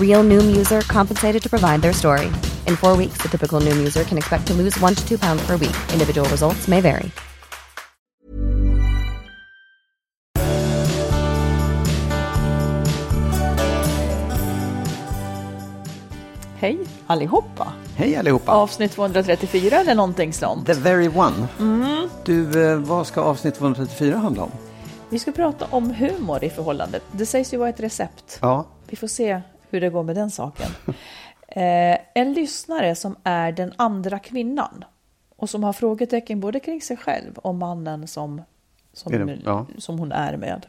Real Noom user compensated to provide their story. In four weeks, the typical Noom user can expect to lose one to two pounds per week. Individual results may vary. Hej allihopa! Hej allihopa! Avsnitt 234 eller någonting sånt. The very one. Du, eh, vad ska avsnitt 234 handla om? Vi ska prata om humor i förhållandet. Det sägs ju vara ett recept. Ja, Vi får se hur det går med den saken. eh, en lyssnare som är den andra kvinnan och som har frågetecken både kring sig själv och mannen som, som, det- ja. som hon är med.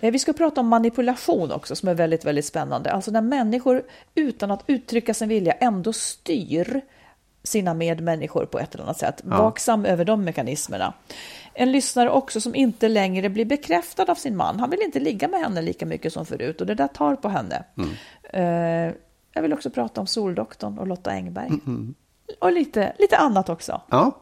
Eh, vi ska prata om manipulation också som är väldigt, väldigt spännande. Alltså när människor utan att uttrycka sin vilja ändå styr sina medmänniskor på ett eller annat sätt. Vaksam över de mekanismerna. En lyssnare också som inte längre blir bekräftad av sin man. Han vill inte ligga med henne lika mycket som förut och det där tar på henne. Eh, jag vill också prata om Soldoktorn och Lotta Engberg. Och lite, lite annat också. ja.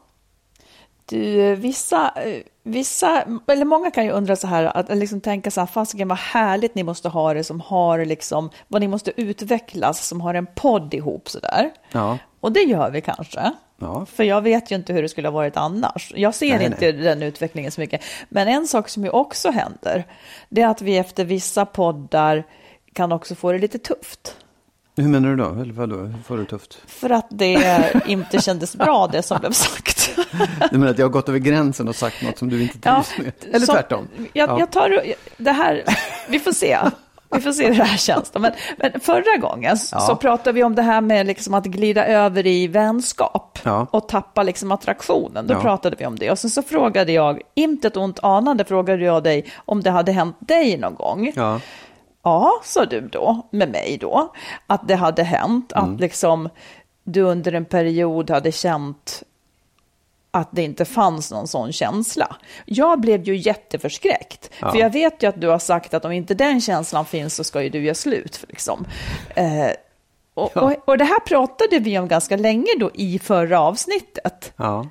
Du, eh, vissa, eh, vissa, eller många kan ju undra så här, att liksom tänka så här, fasiken vad härligt ni måste ha det som har liksom, vad ni måste utvecklas, som har en podd ihop så där. Ja. Och det gör vi kanske. Ja. För jag vet ju inte hur det skulle ha varit annars. Jag ser Nej, inte nej. den utvecklingen så mycket. Men en sak som ju också händer, det är att vi efter vissa poddar kan också få det lite tufft. Hur menar du då? Eller vadå? Hur får du tufft? För att det inte kändes bra det som blev sagt. Du menar att jag har gått över gränsen och sagt något som du inte Ja, trivs med? Eller som- tvärtom? Jag, Ja. jag tar det här, vi får se. Vi får se hur det här känns. Men, men förra gången Ja. så pratade vi om det här med liksom att glida över i vänskap Ja. och tappa liksom attraktionen. Då Ja. pratade vi om det. Och sen så frågade jag, inte ett ont anande, frågade jag dig om det hade hänt dig någon gång. Ja. Ja, sa du då, med mig då, att det hade hänt, Mm. att liksom du under en period hade känt att det inte fanns någon sån känsla. Jag blev ju jätteförskräckt, Ja. för jag vet ju att du har sagt att om inte den känslan finns så ska ju du göra slut. Liksom. Eh, och, Ja. och, och det här pratade vi om ganska länge då i förra avsnittet. Ja.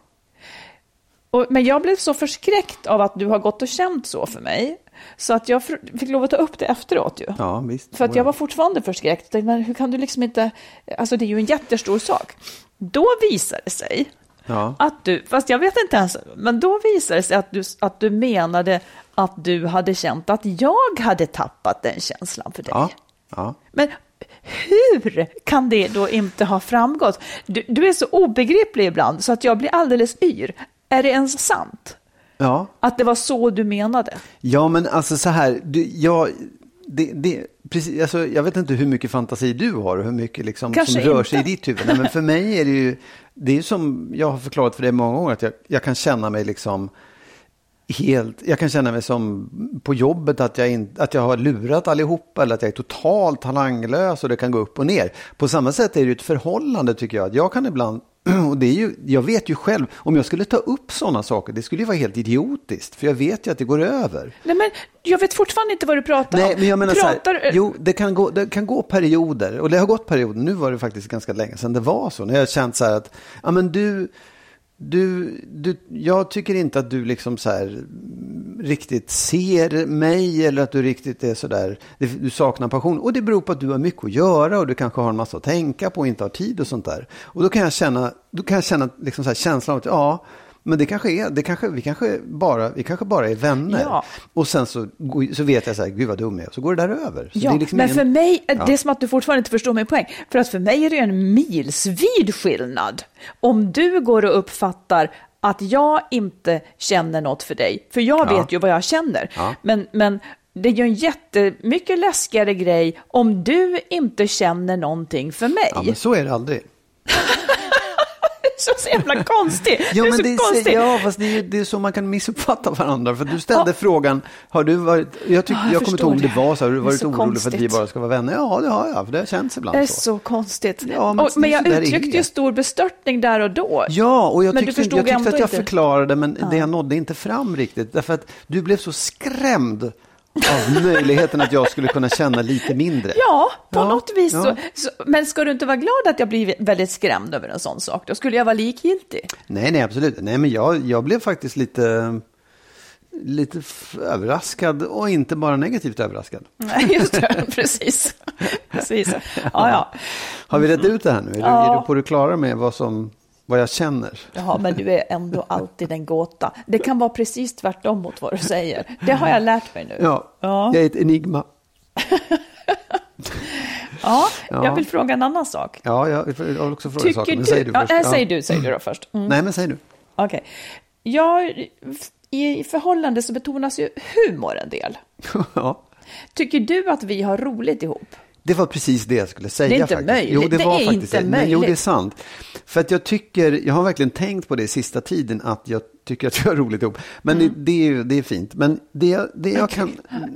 Och, men jag blev så förskräckt av att du har gått och känt så för mig, så att jag fick lov att ta upp det efteråt ju. Ja, visst. För att jag var fortfarande förskräckt. Men hur kan du liksom inte... Alltså det är ju en jättestor sak. Då visar det sig Ja. att du, fast jag vet inte ens, men då visar det sig att du, att du menade att du hade känt att jag hade tappat den känslan för dig. Ja. Ja. Men hur kan det då inte ha framgått? Du, du är så obegriplig ibland så att jag blir alldeles yr. Är det ens sant? Ja. Att det var så du menade? Ja, men alltså så här, du, jag, det, det, precis, alltså, jag vet inte hur mycket fantasi du har och hur mycket liksom, som Kanske rör inte. sig i ditt huvud. Nej, men för mig är det ju, det är som jag har förklarat för dig många gånger, att jag, jag kan känna mig liksom helt, jag kan känna mig som på jobbet att jag, in, att jag har lurat allihopa eller att jag är totalt talanglös och det kan gå upp och ner. På samma sätt är det ju ett förhållande tycker jag. Att jag kan ibland, och det är ju, jag vet ju själv, om jag skulle ta upp sådana saker, det skulle ju vara helt idiotiskt. För jag vet ju att det går över. Nej, men jag vet fortfarande inte vad du pratar Nej, om. men jag menar så pratar, här, jo, det kan, gå, det kan gå perioder, och det har gått perioder, nu var det faktiskt ganska länge sedan det var så, när jag har känt så här att, ja men du, du, du, jag tycker inte att du liksom så här riktigt ser mig eller att du riktigt är så där, du saknar passion. Och det beror på att du har mycket att göra och du kanske har en massa att tänka på och inte har tid och sånt där. Och då kan jag känna, då kan jag känna liksom så här känslan av att ja, men det kanske är, det kanske, vi, kanske bara, vi kanske bara är vänner. Ja. Och sen så, så vet jag så här, gud vad dum jag är, så går det där över. Så Ja, liksom men ingen- för mig, Ja. det är som att du fortfarande inte förstår min poäng. För att för mig är det en milsvid skillnad. Om du går och uppfattar att jag inte känner något för dig, för jag Ja. vet ju vad jag känner. Ja. Men, men det är ju en jättemycket läskigare grej om du inte känner någonting för mig. Ja, men så är det aldrig. Så, så jävla konstig. Ja, du är men så det är, konstig. ja, fast det är, det är så man kan missuppfatta varandra. För du ställde frågan, har du varit, jag, tyck, Ja, jag jag kommer inte ihåg om det det. var så, har du Det är varit så orolig för att vi konstigt. bara ska vara vänner? Ja, det har jag, för det har känts ibland Det är så. så konstigt. Ja, men och, det är men jag så det uttryckte är. ju stor bestörtning där och då. Ja, och jag Men tyckte, jag tyckte att jag inte. förklarade, men det jag nådde inte fram riktigt. Därför att du blev så skrämd av möjligheten att jag skulle kunna känna lite mindre. Ja, på Ja, något vis. ja. Så, så, men ska du inte vara glad att jag blir väldigt skrämd över en sån sak? Då skulle jag vara likgiltig. Nej, nej, absolut. Nej, men jag, jag blev faktiskt lite, lite överraskad och inte bara negativt överraskad. Nej, just det, precis. precis. Ja, ja. Har vi rätt ut det här nu? Är, du, är du på det klara med vad, som, vad jag känner? Jaha, men du är ändå alltid en gåta. Det kan vara precis tvärtom mot vad du säger. Det har jag lärt mig nu. Ja, Ja. jag är ett enigma. Ja, Ja. jag vill fråga en annan sak. Ja, jag, vill också fråga Tycker saker, men du... säg du ja, först. nej, Ja. säg du, säg du då först. Mm. Nej, men säg du. Okej. Jag, I förhållande så betonas ju humor en del. ja. Tycker du att vi har roligt ihop? Det var precis det jag skulle säga. Det är inte faktiskt. möjligt. Jo, det, Det var är faktiskt inte det. Men, jo, det är möjligt. sant. För att jag tycker, jag har verkligen tänkt på det sista tiden, att jag tycker att vi har roligt ihop. Men Mm. det, det, är, det är fint. Men det, det, jag, kan,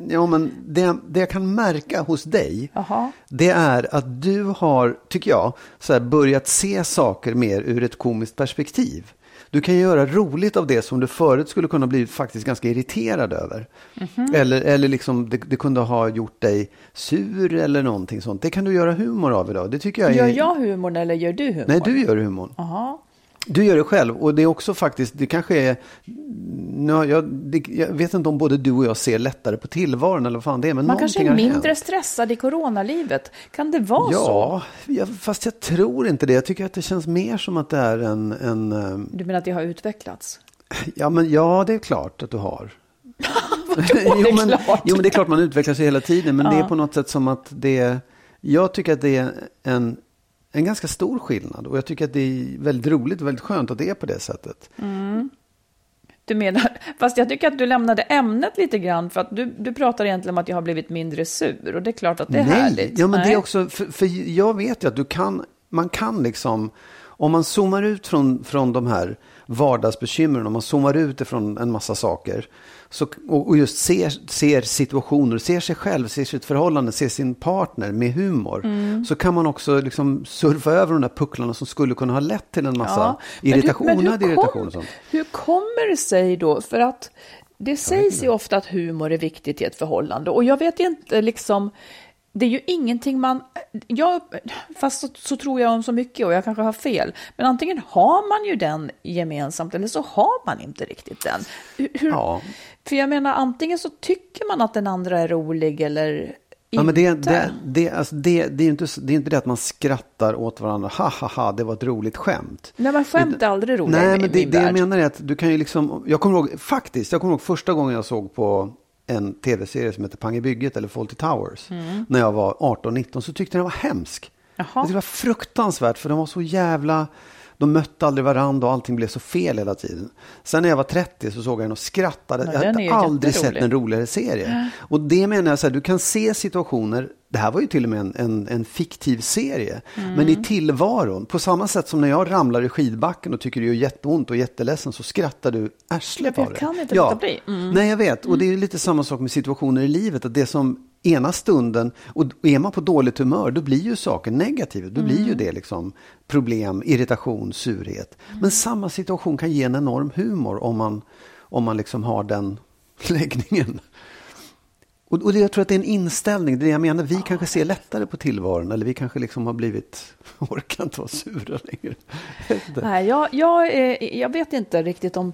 ja, men det, det jag kan märka hos dig, Jaha. det är att du har, tycker jag, så här, börjat se saker mer ur ett komiskt perspektiv. Du kan göra roligt av det som du förut skulle kunna bli faktiskt ganska irriterad över. Mhm. Eller, eller liksom det, det kunde ha gjort dig sur eller någonting sånt. Det kan du göra humor av idag. Det tycker jag är... Gör jag humorn eller gör du humor? Nej, du gör humorn. Jaha. Du gör det själv och det är också faktiskt, det kanske är, nu, jag, det, jag vet inte om både du och jag ser lättare på tillvaron eller vad fan det är, men Man kanske är mindre hänt. stressad i coronalivet. Kan det vara så? Ja, ja, fast jag tror inte det. Jag tycker att det känns mer som att det är en, en ehm, Du menar att det har utvecklats? ja men ja det är klart att du har. jo, men, jo men det är klart man utvecklar sig hela tiden, men det är på något sätt som att det, jag tycker att det är en, en ganska stor skillnad och jag tycker att det är väldigt roligt och väldigt skönt att det är på det sättet. Du menar, fast jag tycker att du lämnade ämnet lite grann för att du, du pratar egentligen om att jag har blivit mindre sur och det är klart att det är Nej, härligt. ja men det Nej. är också, för, för jag vet ju att du kan, man kan liksom, om man zoomar ut från, från de här vardagsbekymren, om man zoomar ut ifrån en massa saker, så, och, just ser, ser situationer, ser sig själv, ser sitt förhållande, ser sin partner med humor, Mm. så kan man också liksom surfa över de där pucklarna som skulle kunna ha lett till en massa men hur- irritation, men hur onödig kom- irritation och sånt. Hur kommer det sig då? För att det sägs ju ofta att humor är viktigt i ett förhållande och jag vet inte liksom det är ju ingenting man, jag, fast så, så tror jag om så mycket och jag kanske har fel, men antingen har man ju den gemensamt eller så har man inte riktigt den. Hur, Ja. För jag menar, antingen så tycker man att den andra är rolig eller Ja, men det, inte. det, det, alltså det, det, är inte, det är inte det att man skrattar åt varandra. Ha, ha, ha, det var ett roligt skämt. Nej, men skämt är aldrig roligt Nej, i men det, min det jag menar är att du kan ju liksom, jag kommer ihåg, faktiskt, jag kommer ihåg första gången jag såg på en tv-serie som heter Pang i bygget eller Fawlty Towers. När jag var 18-19 så tyckte jag den var hemsk. Jaha. Det var fruktansvärt för de var så jävla, de mötte aldrig varandra och allting blev så fel hela tiden. Sen när jag var 30 så såg jag den och skrattade. Ja, jag hade aldrig sett en roligare serie. Och det menar jag så här, du kan se situationer, det här var ju till och med en, en, en fiktiv serie, men Mm. i tillvaron, på samma sätt som när jag ramlar i skidbacken och tycker det gör jätteont och jätteledsen så skrattar du arslet Ja, av det. jag kan inte låta bli. Mm. Nej, jag vet. Och det är lite samma sak med situationer i livet, att det som ena stunden, och är man på dåligt humör, då blir ju saker negativa. Då blir Mm. ju det liksom problem, irritation, surhet. Men samma situation kan ge en enorm humor om man, om man liksom har den läggningen. Och, och det, jag tror att det är en inställning, det är det jag menar. Vi kanske ser lättare på tillvaron eller vi kanske liksom har blivit, orkar inte vara sura längre. Nej, jag, jag, eh, jag vet inte riktigt om...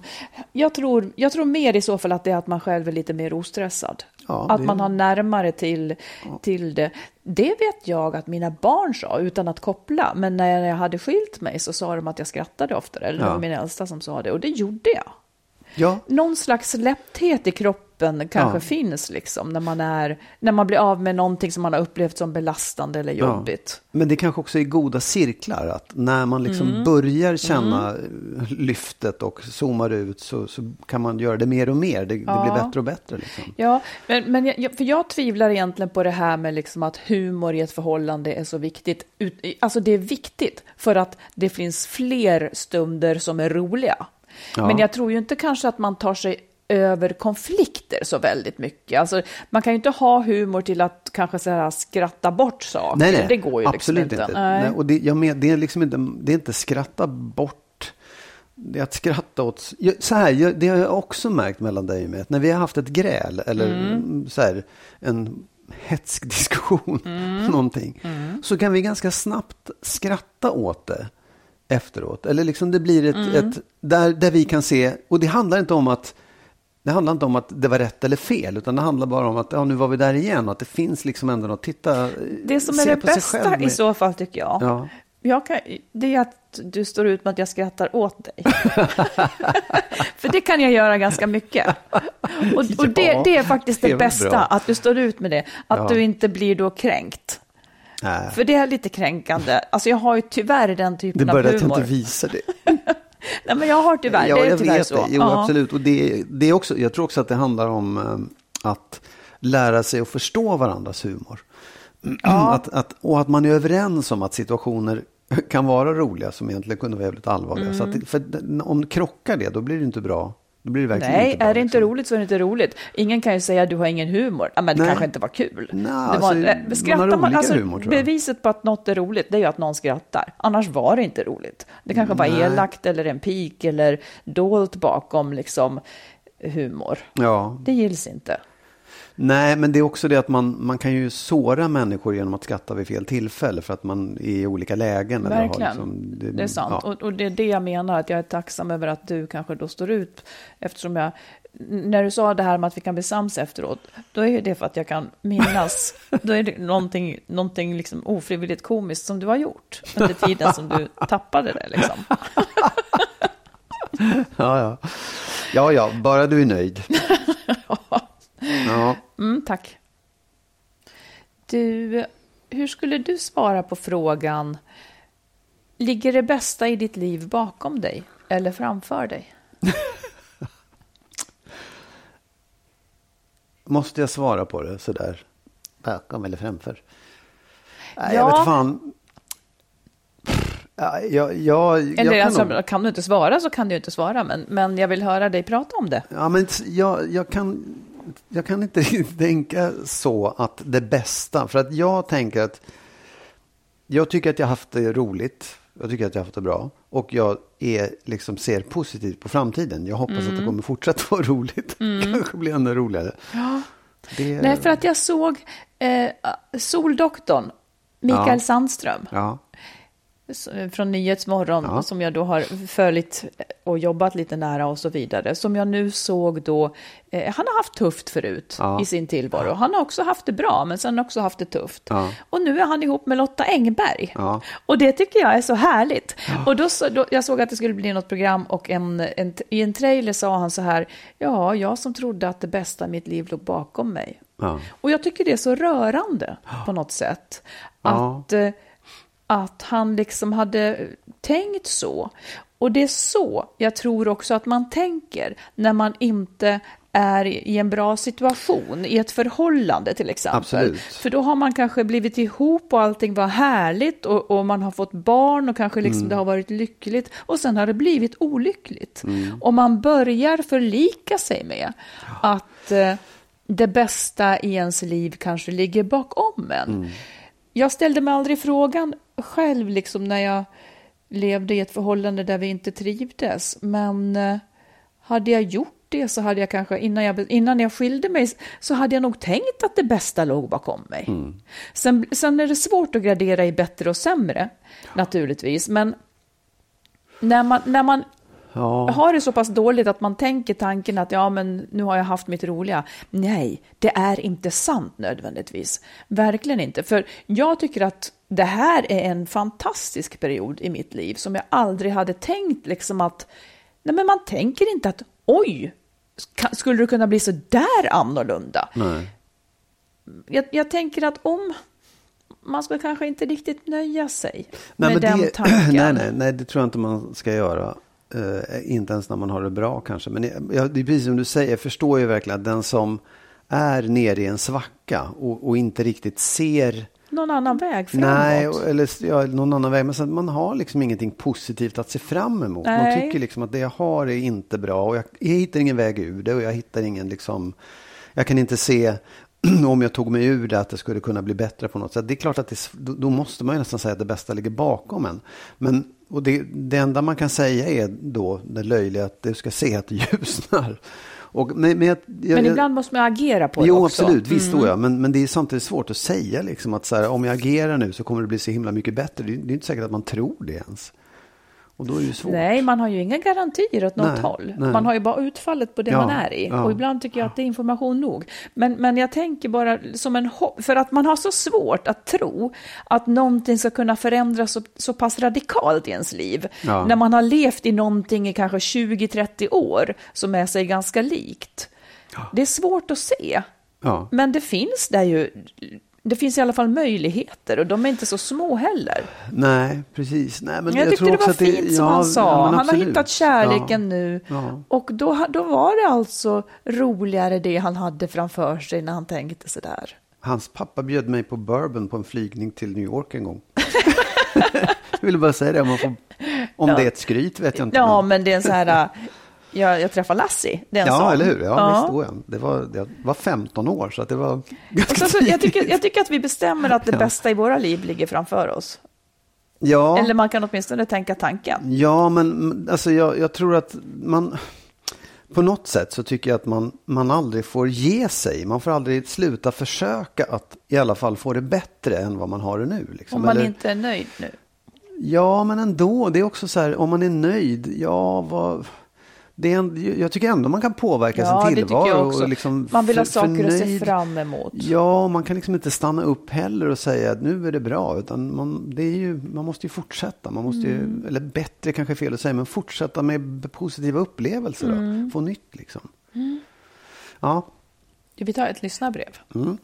Jag tror, jag tror mer i så fall att det är att man själv är lite mer ostressad. Ja, att det- man har närmare till, till det. Det vet jag att mina barn sa utan att koppla. Men när jag hade skilt mig så sa de att jag skrattade oftare. Eller det Ja. var min äldsta som sa det. Och det gjorde jag. Ja, Någon slags lätthet i kroppen kanske Ja. finns liksom. När man, är, när man blir av med någonting som man har upplevt som belastande eller jobbigt. Men det kanske också är goda cirklar. Att när man liksom Mm. börjar känna lyftet och zoomar ut så, så kan man göra det mer och mer. Det, det Ja. blir bättre och bättre. Liksom. Ja, men, men jag, för jag tvivlar egentligen på det här med liksom att humor i ett förhållande är så viktigt. Ut, alltså det är viktigt för att det finns fler stunder som är roliga. Ja. Men jag tror ju inte kanske att man tar sig över konflikter så väldigt mycket. Alltså, man kan ju inte ha humor till att kanske så här skratta bort saker. Nej, nej, det går ju absolut liksom inte. inte. Nej. Nej, och det, jag men, det, är liksom inte, det är inte skratta bort. Det är att skratta åt... Så här, det har jag också märkt mellan dig och mig. När vi har haft ett gräl eller Mm. så här, en hetsk diskussion, Mm. någonting. Så kan vi ganska snabbt skratta åt det efteråt. Eller liksom det blir ett... Mm. ett där, där vi kan se... Och det handlar inte om att... Det handlar inte om att det var rätt eller fel, utan det handlar bara om att ja, nu var vi där igen. Att det finns liksom ändå något, titta, Det som är det bästa själv i med- så fall tycker jag, Ja. jag kan, det är att du står ut med att jag skrattar åt dig. För det kan jag göra ganska mycket. Och, och det, det är faktiskt det det, bästa, bra. att du står ut med det. Att Ja. du inte blir då kränkt. Nej. För det är lite kränkande. Alltså jag har ju tyvärr den Det typen är bara av att jag humor. inte visar det. Nej, men jag har tyvärr, ja, det är jag tyvärr vet så. det. Jo, Ja. absolut. Och det, det är också, jag tror också att det handlar om eh, att lära sig att förstå varandras humor. Att, att, och att man är överens om att situationer kan vara roliga som egentligen kunde vara jävligt allvarliga. Så att, det- för det- om det krockar det, då blir det inte bra. Då blir det verkligen Nej, inte bra. är det inte liksom. roligt så är det inte roligt. Ingen kan ju säga att du har ingen humor. Ja, men det Nej. kanske inte var kul. Nej, det alltså, var, eh, skrattar man, alltså, humor, beviset på att något är roligt, det är ju att någon skrattar. Annars var det inte roligt. Det kanske var Nej. elakt eller en pik eller dolt bakom liksom humor. Ja, Det gills inte. Nej, men det är också det att man, man kan ju såra människor genom att skratta vid fel tillfälle för att man är i olika lägen. eller har Verkligen. liksom- Det är sant. ja. Och, och det är det jag menar, att jag är tacksam över att du kanske då står ut. Eftersom jag, när du sa det här med att vi kan bli sams efteråt, då är det för att jag kan minnas, då är det någonting, någonting liksom ofrivilligt komiskt som du har gjort under tiden som du tappade det. Liksom. Ja, ja. ja, ja, bara du är nöjd. Ja. Mm, tack. Du, hur skulle du svara på frågan, ligger det bästa i ditt liv bakom dig eller framför dig? Måste jag svara på det sådär? Bakom eller framför? Nej, Ja. Jag vet fan. Ja, jag, jag, Eller jag kan alltså, nog- kan du inte svara så kan du inte svara, men, men jag vill höra dig prata om det. Ja, men jag, jag, kan, jag kan inte riktigt tänka så att det bästa, för att jag tänker att jag tycker att jag haft det roligt. Jag tycker att jag har haft det bra. Och jag är, liksom, ser positivt på framtiden. Jag hoppas Mm. att det kommer fortsätta vara roligt. Kanske bli ännu roligare. Det, Nej, för att jag såg eh, Soldoktorn, Mikael Ja. Sandström, Ja, från Nyhetsmorgon, Ja. som jag då har följt och jobbat lite nära och så vidare, som jag nu såg då, eh, han har haft tufft förut Ja. i sin tillvaro. Han har också haft det bra, men sen också haft det tufft. Ja. Och nu är han ihop med Lotta Engberg. Och det tycker jag är så härligt. Och då, då, jag såg att det skulle bli något program och en, en, i en trailer sa han så här, ja, jag som trodde att det bästa i mitt liv låg bakom mig. Och jag tycker det är så rörande på något sätt. Att, eh, att han liksom hade tänkt så. Och det är så jag tror också att man tänker när man inte är i en bra situation, i ett förhållande till exempel. Absolut. För då har man kanske blivit ihop och allting var härligt och, och man har fått barn och kanske liksom Mm. det har varit lyckligt och sen har det blivit olyckligt. Och man börjar förlika sig med att eh, det bästa i ens liv kanske ligger bakom en. Jag ställde mig aldrig frågan själv liksom när jag levde i ett förhållande där vi inte trivdes. Men eh, hade jag gjort det så hade jag kanske, innan jag, innan jag skilde mig, så hade jag nog tänkt att det bästa låg bakom mig. Mm. Sen, sen är det svårt att gradera i bättre och sämre, naturligtvis. Men när man, när man Ja. har det så pass dåligt att man tänker tanken att ja, men nu har jag haft mitt roliga. Nej, det är inte sant nödvändigtvis. Verkligen inte. För jag tycker att det här är en fantastisk period i mitt liv som jag aldrig hade tänkt liksom att, nej men man tänker inte att oj, skulle det kunna bli så där annorlunda? Nej. Jag, jag tänker att om man ska kanske inte riktigt nöja sig Nej, med den det, tanken. nej, nej, nej, det tror jag inte man ska göra. Eh, inte ens när man har det bra kanske. Men jag, det är precis som du säger, jag förstår ju verkligen att den som är nere i en svacka och, och inte riktigt ser Någon annan väg framåt. Nej, och- eller ja, någon annan väg. Men så att man har liksom ingenting positivt att se fram emot. Man Nej. tycker liksom att det jag har är inte bra. Och jag, jag hittar ingen väg ur det. Och jag hittar ingen liksom... Jag kan inte se om jag tog mig ur det att det skulle kunna bli bättre på något sätt. Det är klart att det, då måste man ju nästan säga att det bästa ligger bakom en. Men och det, det enda man kan säga är då det löjliga att du ska se att det ljusnar. Och, men, men, jag, jag, Men jag- ibland måste man agera på det Jo, också. Mm. absolut. Visst tror jag. Men, men det är samtidigt svårt att säga liksom att så här, om jag agerar nu så kommer det bli så himla mycket bättre. Det det är inte säkert att man tror det ens. Och då är det ju svårt. Nej, man har ju inga garantier åt något Nej, håll. nej. Man har ju bara utfallet på det Ja, man är i. ja. Och ibland tycker jag att det är information nog. Men, men jag tänker bara som en hopp, för att man har så svårt att tro att någonting ska kunna förändras så, så pass radikalt i ens liv. Ja. När man har levt i någonting i kanske 20-30 år som är sig ganska likt. Det är svårt att se. Ja. Men det finns där ju, det finns i alla fall möjligheter och de är inte så små heller. Nej, precis. Nej, men Jag, tyckte tror det var fint som ja, han sa. ja, han har hittat kärleken Ja. nu. Och då, då var det alltså roligare det han hade framför sig när han tänkte sådär. Hans pappa bjöd mig på bourbon på en flygning till New York en gång. jag ville bara säga det. Om, man får, om det är ett skryt vet jag inte. Ja, men- men det är en så här... Jag, jag träffade Lassie. Det är en Ja, sån. eller hur? Ja, visst, då ja. det var, jag var 15 år, så det var ganska sen så, jag, tycker, jag tycker att vi bestämmer att det Ja. bästa i våra liv ligger framför oss. Ja. Eller man kan åtminstone tänka tanken. Ja, men alltså jag, jag tror att man... På något sätt så tycker jag att man, man aldrig får ge sig. Man får aldrig sluta försöka att i alla fall få det bättre än vad man har det nu. Liksom. Om man Eller- inte är nöjd nu. Ja, men ändå. Det är också så här, om man är nöjd, ja, vad... Det är en, jag tycker ändå man kan påverka Ja, sin tillvaro. Och liksom Man vill ha saker att se förnöjd. fram emot. Ja, man kan liksom inte stanna upp heller och säga att nu är det bra. Utan man, det är ju, man måste ju fortsätta. Man måste ju, Mm. eller bättre kanske är fel att säga, men fortsätta med positiva upplevelser. Mm. Få nytt liksom. Ja, Vi tar ett lyssnarbrev. Mm.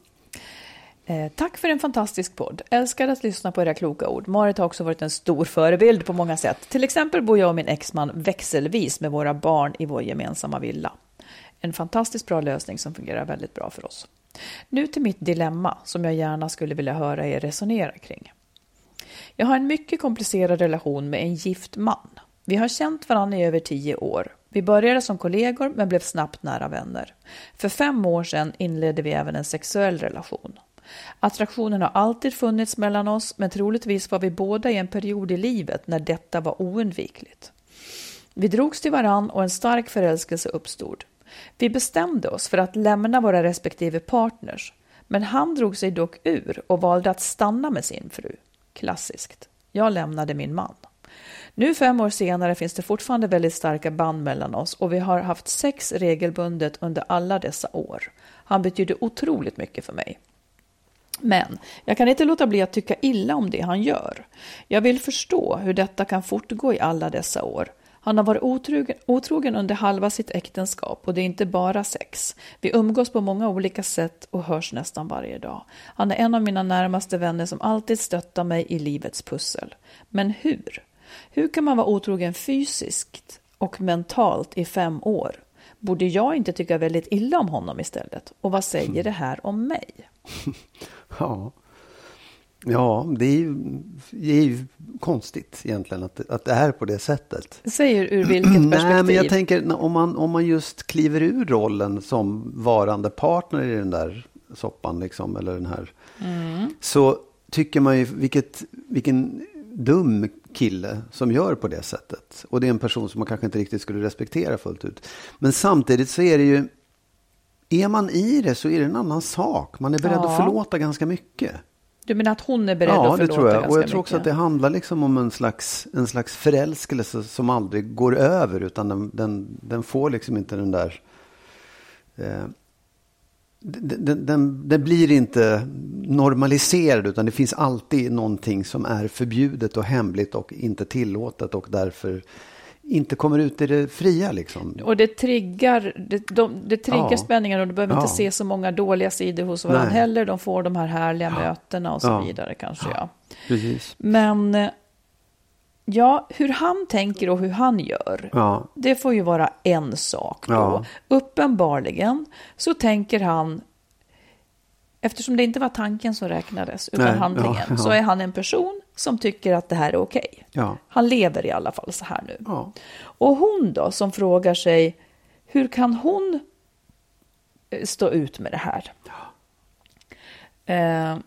Eh, tack för en fantastisk podd. Älskar att lyssna på era kloka ord. Marit har också varit en stor förebild på många sätt. Till exempel bor jag och min exman växelvis med våra barn i vår gemensamma villa. En fantastiskt bra lösning som fungerar väldigt bra för oss. Nu till mitt dilemma som jag gärna skulle vilja höra er resonera kring. Jag har en mycket komplicerad relation med en gift man. Vi har känt varandra i över tio år. Vi började som kollegor men blev snabbt nära vänner. För fem år sedan inledde vi även en sexuell relation. Attraktionen har alltid funnits mellan oss men troligtvis var vi båda i en period i livet när detta var oundvikligt. Vi drogs till varann och en stark förälskelse uppstod. Vi bestämde oss för att lämna våra respektive partners, men han drog sig dock ur och valde att stanna med sin fru. Klassiskt. Jag lämnade min man. Nu fem år senare finns det fortfarande väldigt starka band mellan oss och vi har haft sex regelbundet under alla dessa år. Han betydde otroligt mycket för mig. Men jag kan inte låta bli att tycka illa om det han gör. Jag vill förstå hur detta kan fortgå i alla dessa år. Han har varit otrogen, otrogen under halva sitt äktenskap och det är inte bara sex. Vi umgås på många olika sätt och hörs nästan varje dag. Han är en av mina närmaste vänner som alltid stöttar mig i livets pussel. Men hur? Hur kan man vara otrogen fysiskt och mentalt i fem år? Borde jag inte tycka väldigt illa om honom istället? Och vad säger det här om mig? ja. Ja, det är ju, det är ju konstigt egentligen att, att det är på det sättet. Säger ur vilket perspektiv? Nej, men jag tänker om man, om man just kliver ur rollen som varande partner i den där soppan, liksom, eller den här, Mm. så tycker man ju vilket, vilken dum kille som gör på det sättet. Och det är en person som man kanske inte riktigt skulle respektera fullt ut. Men samtidigt så är det ju, är man i det så är det en annan sak. Man är beredd Ja. att förlåta ganska mycket. Du menar att hon är beredd Ja, att det förlåta tror jag. ganska Och jag tror också mycket? att det handlar liksom om en slags, en slags förälskelse som aldrig går över. Utan den, den, den får liksom inte den där... Eh, den, den, den, den blir inte normaliserad utan det finns alltid någonting som är förbjudet och hemligt och inte tillåtet och därför inte kommer ut i det fria liksom. Och det triggar, det, de, det triggar Ja. spänningen och du behöver inte Ja. se så många dåliga sidor hos varandra Nej. heller. De får de här härliga mötena och så Ja. vidare kanske. Ja. Precis. Men eh, ja, hur han tänker och hur han gör, Ja, det får ju vara en sak då. Ja. Uppenbarligen så tänker han, eftersom det inte var tanken som räknades utan Nej, handlingen, ja, ja. så är han en person som tycker att det här är okej. ja, Han lever i alla fall så här nu. Och hon då som frågar sig, hur kan hon eh, stå ut med det här? Eh,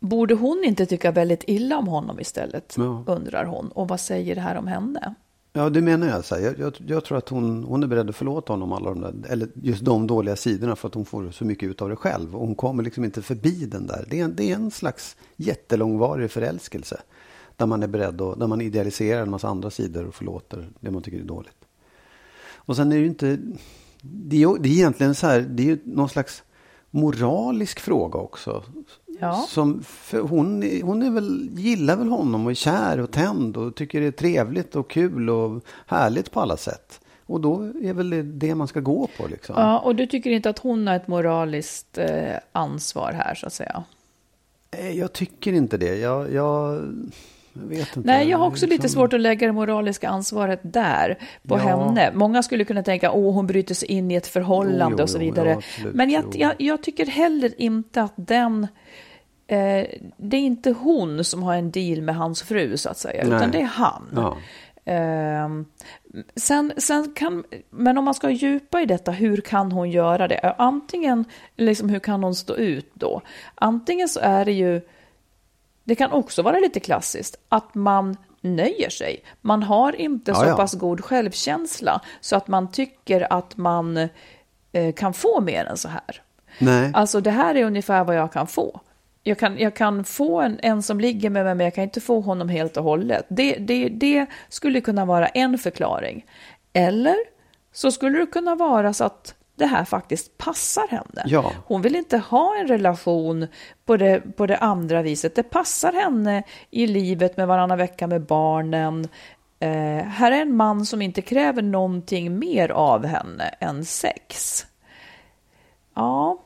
borde hon inte tycka väldigt illa om honom istället? Undrar hon. Och vad säger det här om henne? Ja, det menar jag. Så här. Jag, jag, jag tror att hon, hon är beredd att förlåta honom alla de där, eller just de dåliga sidorna för att hon får så mycket ut av det själv. Och hon kommer liksom inte förbi den där. Det är, en- det är en slags jättelångvarig förälskelse. Där man är beredd och, där man idealiserar en massa andra sidor och förlåter det man tycker är dåligt. Och sen är det ju inte, det är, ju- det är egentligen så här, det är ju någon slags moralisk fråga också. Ja. Som, för hon, hon är väl, gillar väl honom och är kär och tänd och tycker det är trevligt och kul och härligt på alla sätt. Och då är väl det det man ska gå på liksom. Ja, och du tycker inte att hon har ett moraliskt eh, ansvar här så att säga? Eh, Jag tycker inte det. Jag, jag, jag. Nej, jag har också lite Liksom- svårt att lägga det moraliska ansvaret där på Ja. henne. Många skulle kunna tänka, åh, hon bryter sig in i ett förhållande Jo, jo, och så vidare. ja, absolut, Men jag, jag, jag tycker heller inte att den... Eh, det är inte hon som har en deal med hans fru, så att säga, Nej. utan det är han. Ja. Ehm, sen, sen kan, men om man ska djupa i detta, hur kan hon göra det? Antingen, liksom, hur kan hon stå ut då? Antingen så är det ju, det kan också vara lite klassiskt, att man nöjer sig. Man har inte Ja, så ja. pass god självkänsla så att man tycker att man eh, kan få mer än så här. Nej. Alltså det här är ungefär vad jag kan få. Jag kan, jag kan få en, en som ligger med mig, men jag kan inte få honom helt och hållet. Det, det, det skulle kunna vara en förklaring. Eller så skulle det kunna vara så att det här faktiskt passar henne. Ja. Hon vill inte ha en relation på det, på det andra viset. Det passar henne i livet med varannan vecka med barnen. Eh, här är en man som inte kräver någonting mer av henne än sex. Ja,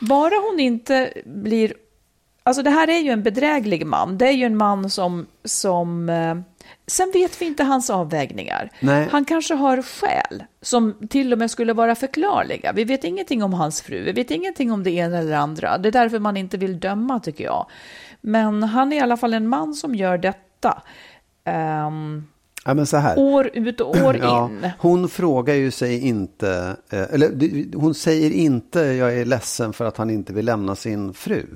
bara hon inte blir... Alltså det här är ju en bedräglig man. Det är ju en man som... som eh, sen vet vi inte hans avvägningar. Nej. Han kanske har skäl som till och med skulle vara förklarliga. Vi vet ingenting om hans fru. Vi vet ingenting om det ena eller andra. Det är därför man inte vill döma, tycker jag. Men han är i alla fall en man som gör detta. ehm, Ja, år ut och år Ja, in. hon frågar ju sig inte, eh, eller hon säger inte jag är ledsen för att han inte vill lämna sin fru.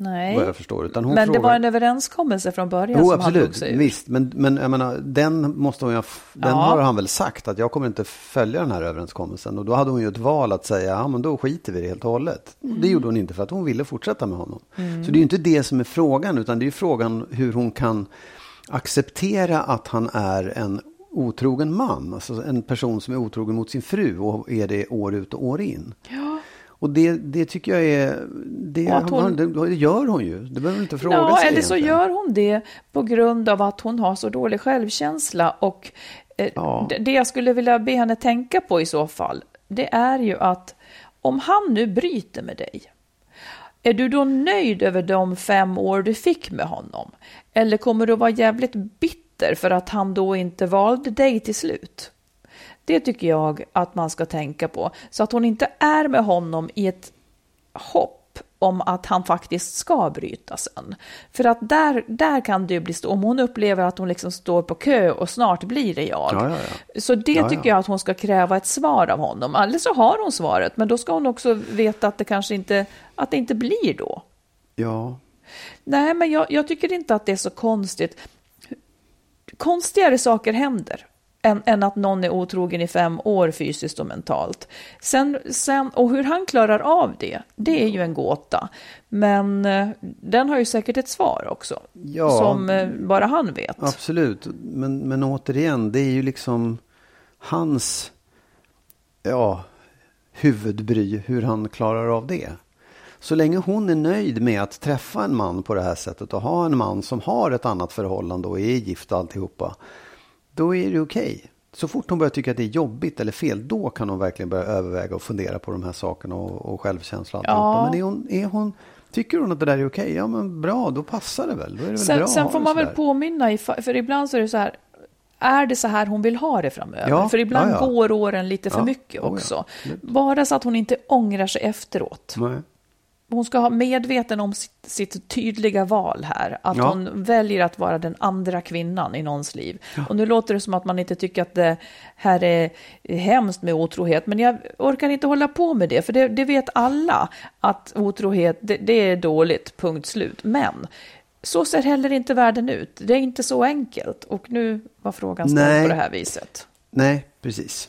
Nej. Vad jag förstår. Utan hon Men frågar, det var en överenskommelse från början Jo, som han absolut. tog sig ur. Visst, men, men jag menar, den, måste hon ju, den Ja. har han väl sagt att jag kommer inte följa den här överenskommelsen. Och då hade hon ju ett val att säga, ja men då skiter vi det helt och hållet. Mm. Det gjorde hon inte för att hon ville fortsätta med honom. Så det är ju inte det som är frågan, utan det är ju frågan hur hon kan acceptera att han är en otrogen man. Alltså en person som är otrogen mot sin fru och är det år ut och år in. Ja. Och det, det tycker jag är, det, hon- det, gör hon ju. Det behöver inte fråga Ja, sig eller så egentligen. gör hon det på grund av att hon har så dålig självkänsla. Och eh, Ja. det- jag skulle vilja be henne tänka på i så fall, det är ju att om han nu bryter med dig, är du då nöjd över de fem år du fick med honom? Eller kommer du vara jävligt bitter för att han då inte valde dig till slut? Det tycker jag att man ska tänka på. Så att hon inte är med honom i ett hopp om att han faktiskt ska bryta sen. För att där, där kan det ju bli, om hon upplever att hon liksom står på kö och snart blir det jag. Ja, ja, ja. Så det tycker ja. jag att hon ska kräva ett svar av honom. Eller så har hon svaret, men då ska hon också veta att det kanske inte, att det inte blir då. Ja, Nej, men jag, jag tycker inte att det är så konstigt. konstigare saker händer än, än att någon är otrogen i fem år fysiskt och mentalt. Sen, sen, och hur han klarar av det, det är ju en gåta. Men eh, den har ju säkert ett svar också, Ja. som eh, bara han vet. Absolut, men, men återigen, det är ju liksom hans ja, huvudbry hur han klarar av det. Så länge hon är nöjd med att träffa en man på det här sättet och ha en man som har ett annat förhållande och är gift och alltihopa, då är det okej. Så fort hon börjar tycka att det är jobbigt eller fel, då kan hon verkligen börja överväga och fundera på de här sakerna och, och självkänsla och. Ja. Men är hon, är hon, tycker hon att det där är okej, ja men bra, då passar det väl. Då är det väl bra Sen, att sen får man väl påminna, i, för ibland så är det så här, är det så här hon vill ha det framöver? Ja, för ibland ja, ja. går åren lite för mycket oh också. absolut. Bara så att hon inte ångrar sig efteråt. Nej. Hon ska ha medveten om sitt, sitt tydliga val här. Att Ja. hon väljer att vara den andra kvinnan i någons liv. Och nu låter det som att man inte tycker att det här är hemskt med otrohet. Men jag orkar inte hålla på med det. För det, det vet alla att otrohet, det, det är dåligt, punkt slut. Men så ser heller inte världen ut. Det är inte så enkelt. Och nu var frågan ställd på det här viset. Nej, precis.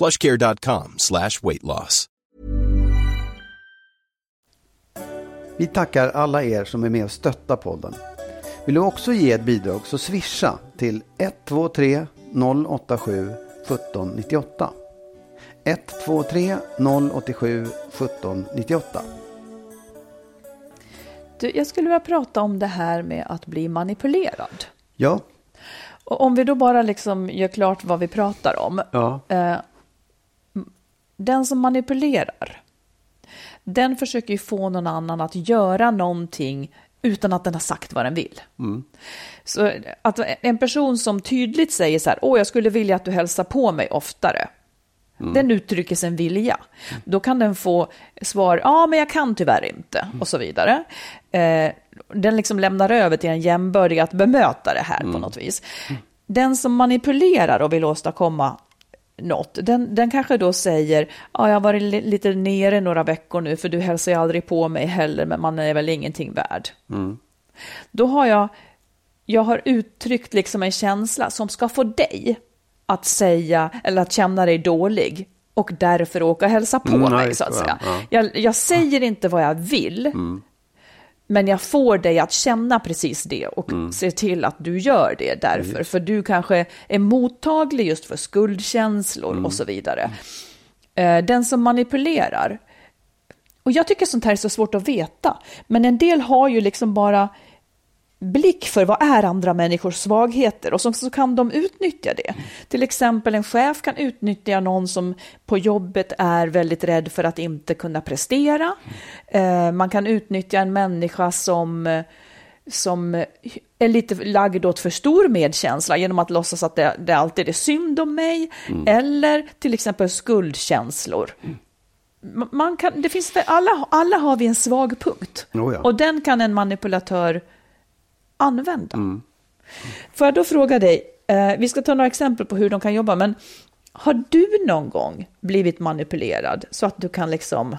plushcare.com slash weight loss. Vi tackar alla er som är med och stöttar podden. Vill du också ge ett bidrag så swisha till 123 087 1798. 123 087 1798. Du, jag skulle vilja prata om det här med att bli manipulerad. Ja, Och om vi då bara liksom gör klart vad vi pratar om. ja, Eh, den som manipulerar, den försöker ju få någon annan att göra någonting utan att den har sagt vad den vill. Så att en person som tydligt säger så här, åh jag skulle vilja att du hälsar på mig oftare. Den uttrycker sin vilja. Då kan den få svar, ja men jag kan tyvärr inte, och så vidare. Eh, den liksom lämnar över till en jämbördig att bemöta det här på något vis. Den som manipulerar och vill åstadkomma något, den, den kanske då säger, ja jag har varit li- lite nere några veckor nu för du hälsar ju aldrig på mig heller, men man är väl ingenting värd. Då har jag, jag har uttryckt liksom en känsla som ska få dig att säga eller att känna dig dålig och därför åka och hälsa på Mm, ja, mig just så att säga. ja. Jag, jag säger inte vad jag vill, men jag får dig att känna precis det och se till att du gör det därför. För du kanske är mottaglig just för skuldkänslor och så vidare. Eh, Den som manipulerar, och jag tycker sånt här är så svårt att veta, men en del har ju liksom bara blick för vad är andra människors svagheter och så, så kan de utnyttja det. Till exempel en chef kan utnyttja någon som på jobbet är väldigt rädd för att inte kunna prestera. Eh, man kan utnyttja en människa som som är lite lagd åt för stor medkänsla genom att låtsas att det, det alltid är synd om mig. Eller till exempel skuldkänslor. Ma- Man kan, det finns, alla, alla har vi en svag punkt. Oh ja. Och den kan en manipulatör använda. Får jag då fråga dig, eh, vi ska ta några exempel på hur de kan jobba, men har du någon gång blivit manipulerad så att du kan liksom,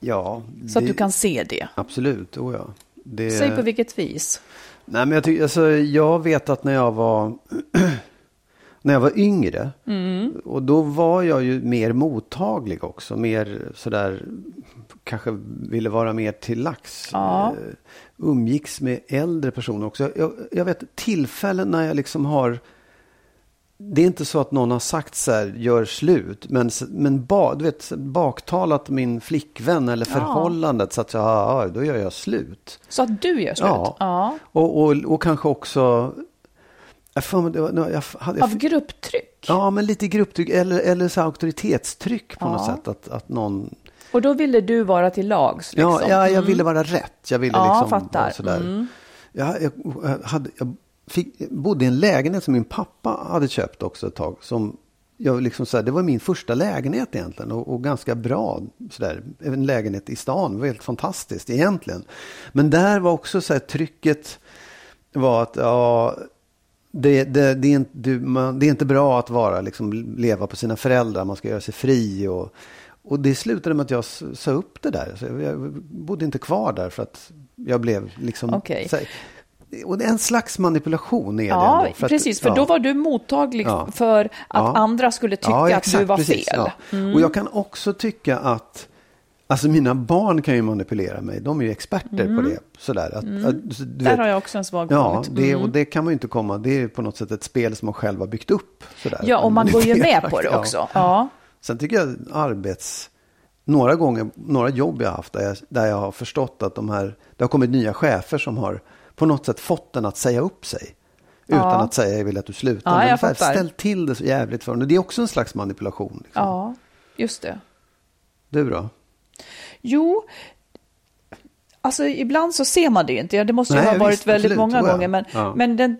Ja, så att det- du kan se det? Absolut, oh ja. Det... Säg på vilket vis. Nej, men jag, tycker, alltså, jag vet att när jag var, när jag var yngre, Mm. och då var jag ju mer mottaglig också, mer sådär, kanske ville vara mer till lax. Ja. Eh, umgicks med äldre personer också. Jag, jag vet tillfällen när jag liksom har, det är inte så att någon har sagt så här, gör slut, men, men ba, du vet, baktalat min flickvän eller förhållandet så att jag, ja, då gör jag slut. Så att du gör slut? Ja. ja. Och, och, och kanske också... Jag får, det var- jag hade, Av grupptryck? ja, men lite grupptryck eller, eller så auktoritetstryck på Ja. något sätt. Att, att någon... Och då ville du vara till lags? Liksom. Ja, ja, jag ville vara rätt. Jag ville Ja, liksom fattar. sådär. Mm. Jag, jag, jag, hade, jag fick, jag bodde i en lägenhet som min pappa hade köpt också ett tag. Som jag liksom så här, det var min första lägenhet egentligen och, och ganska bra. Så där, en lägenhet i stan, det var helt fantastiskt egentligen. Men där var också så här, trycket var att ja, det, det, det, är inte, du, man, det är inte bra att vara, liksom, leva på sina föräldrar, man ska göra sig fri. Och, och det slutade med att jag sa upp det där. Så jag, bodde inte kvar där för att jag blev liksom... Okej. så och det är en slags manipulation är det Ja, ändå. för att- precis, för ja. då var du mottaglig Ja. för att andra skulle tycka Ja, att du exakt, var precis, fel. Mm. Och jag kan också tycka att Alltså mina barn kan ju manipulera mig. De är ju experter på det. Sådär. Att, att, så du Mm. Där vet- har jag också en svag Ja, punkt. det, Mm. och det kan man ju inte komma. Det är på något sätt ett spel som man själv har byggt upp. Sådär. Ja, och man går ju med på det Ja. också. Ja. Sen tycker jag arbets... Några gånger, några jobb jag har haft där jag, där jag har förstått att de här, det har kommit nya chefer som har på något sätt fått den att säga upp sig. Utan Ja. att säga jag vill att du slutar. Ja, jag fattar. Ställ till det så jävligt för honom. Det är också en slags manipulation. Liksom. ja, just det. Du då? Jo, alltså ibland så ser man det inte. Ja, Det måste ju Nej, ha varit visst, väldigt absolut, många gånger. Men, Ja. men den,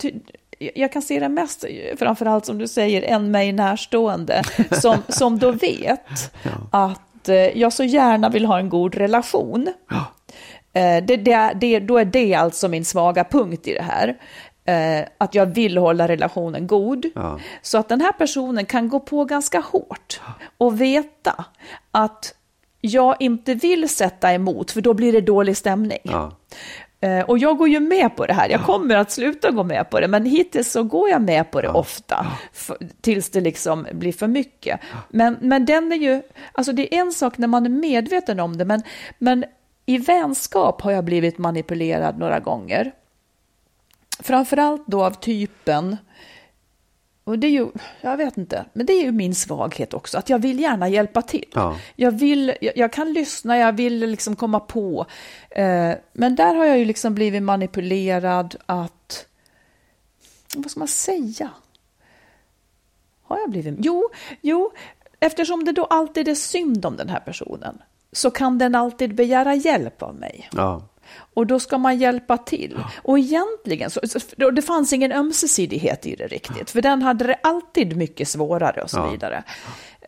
jag kan se det mest, framförallt som du säger, en mig närstående, som, som då vet att eh, jag så gärna vill ha en god relation. Eh, Det, det, det, då är det alltså min svaga punkt i det här. Eh, att jag vill hålla relationen god. Ja. Så att den här personen kan gå på ganska hårt och veta att jag inte vill sätta emot för då blir det dålig stämning. Ja. Eh, Och jag går ju med på det här. Jag kommer att sluta gå med på det, men hittills så går jag med på det ofta, f- tills det liksom blir för mycket. Men, men den är ju, alltså det är en sak när man är medveten om det, men, men i vänskap har jag blivit manipulerad några gånger. Framförallt då av typen, och det är ju, jag vet inte, men det är ju min svaghet också, att jag vill gärna hjälpa till. Ja. Jag, vill, jag, jag kan lyssna, jag vill liksom komma på. Eh, men där har jag ju liksom blivit manipulerad att, vad ska man säga? Har jag blivit? Jo, jo, eftersom det då alltid är synd om den här personen så kan den alltid begära hjälp av mig. Ja. Och då ska man hjälpa till. Och egentligen, så, det fanns ingen ömsesidighet i det riktigt, för den hade det alltid mycket svårare och så Ja. vidare.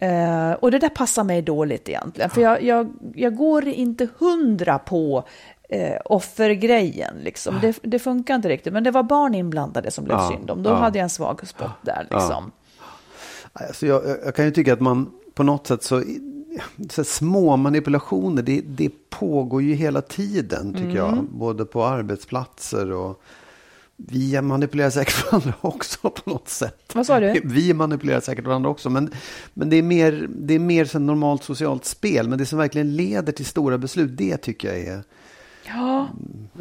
Eh, och det där passar mig dåligt egentligen, för jag, jag, jag går inte hundra på eh, offergrejen. Liksom. Det, det funkar inte riktigt, men det var barn inblandade som blev Ja, synd om. Då ja. hade jag en svag spot där. Liksom. Alltså jag, jag kan ju tycka att man på något sätt så, så små manipulationer, det, det pågår ju hela tiden tycker Mm. jag. Både på arbetsplatser och vi manipulerar säkert varandra också på något sätt. Vad sa du? Vi manipulerar säkert varandra också. Men, men det är mer, det är mer som normalt socialt spel. Men det som verkligen leder till stora beslut, det tycker jag är... Ja.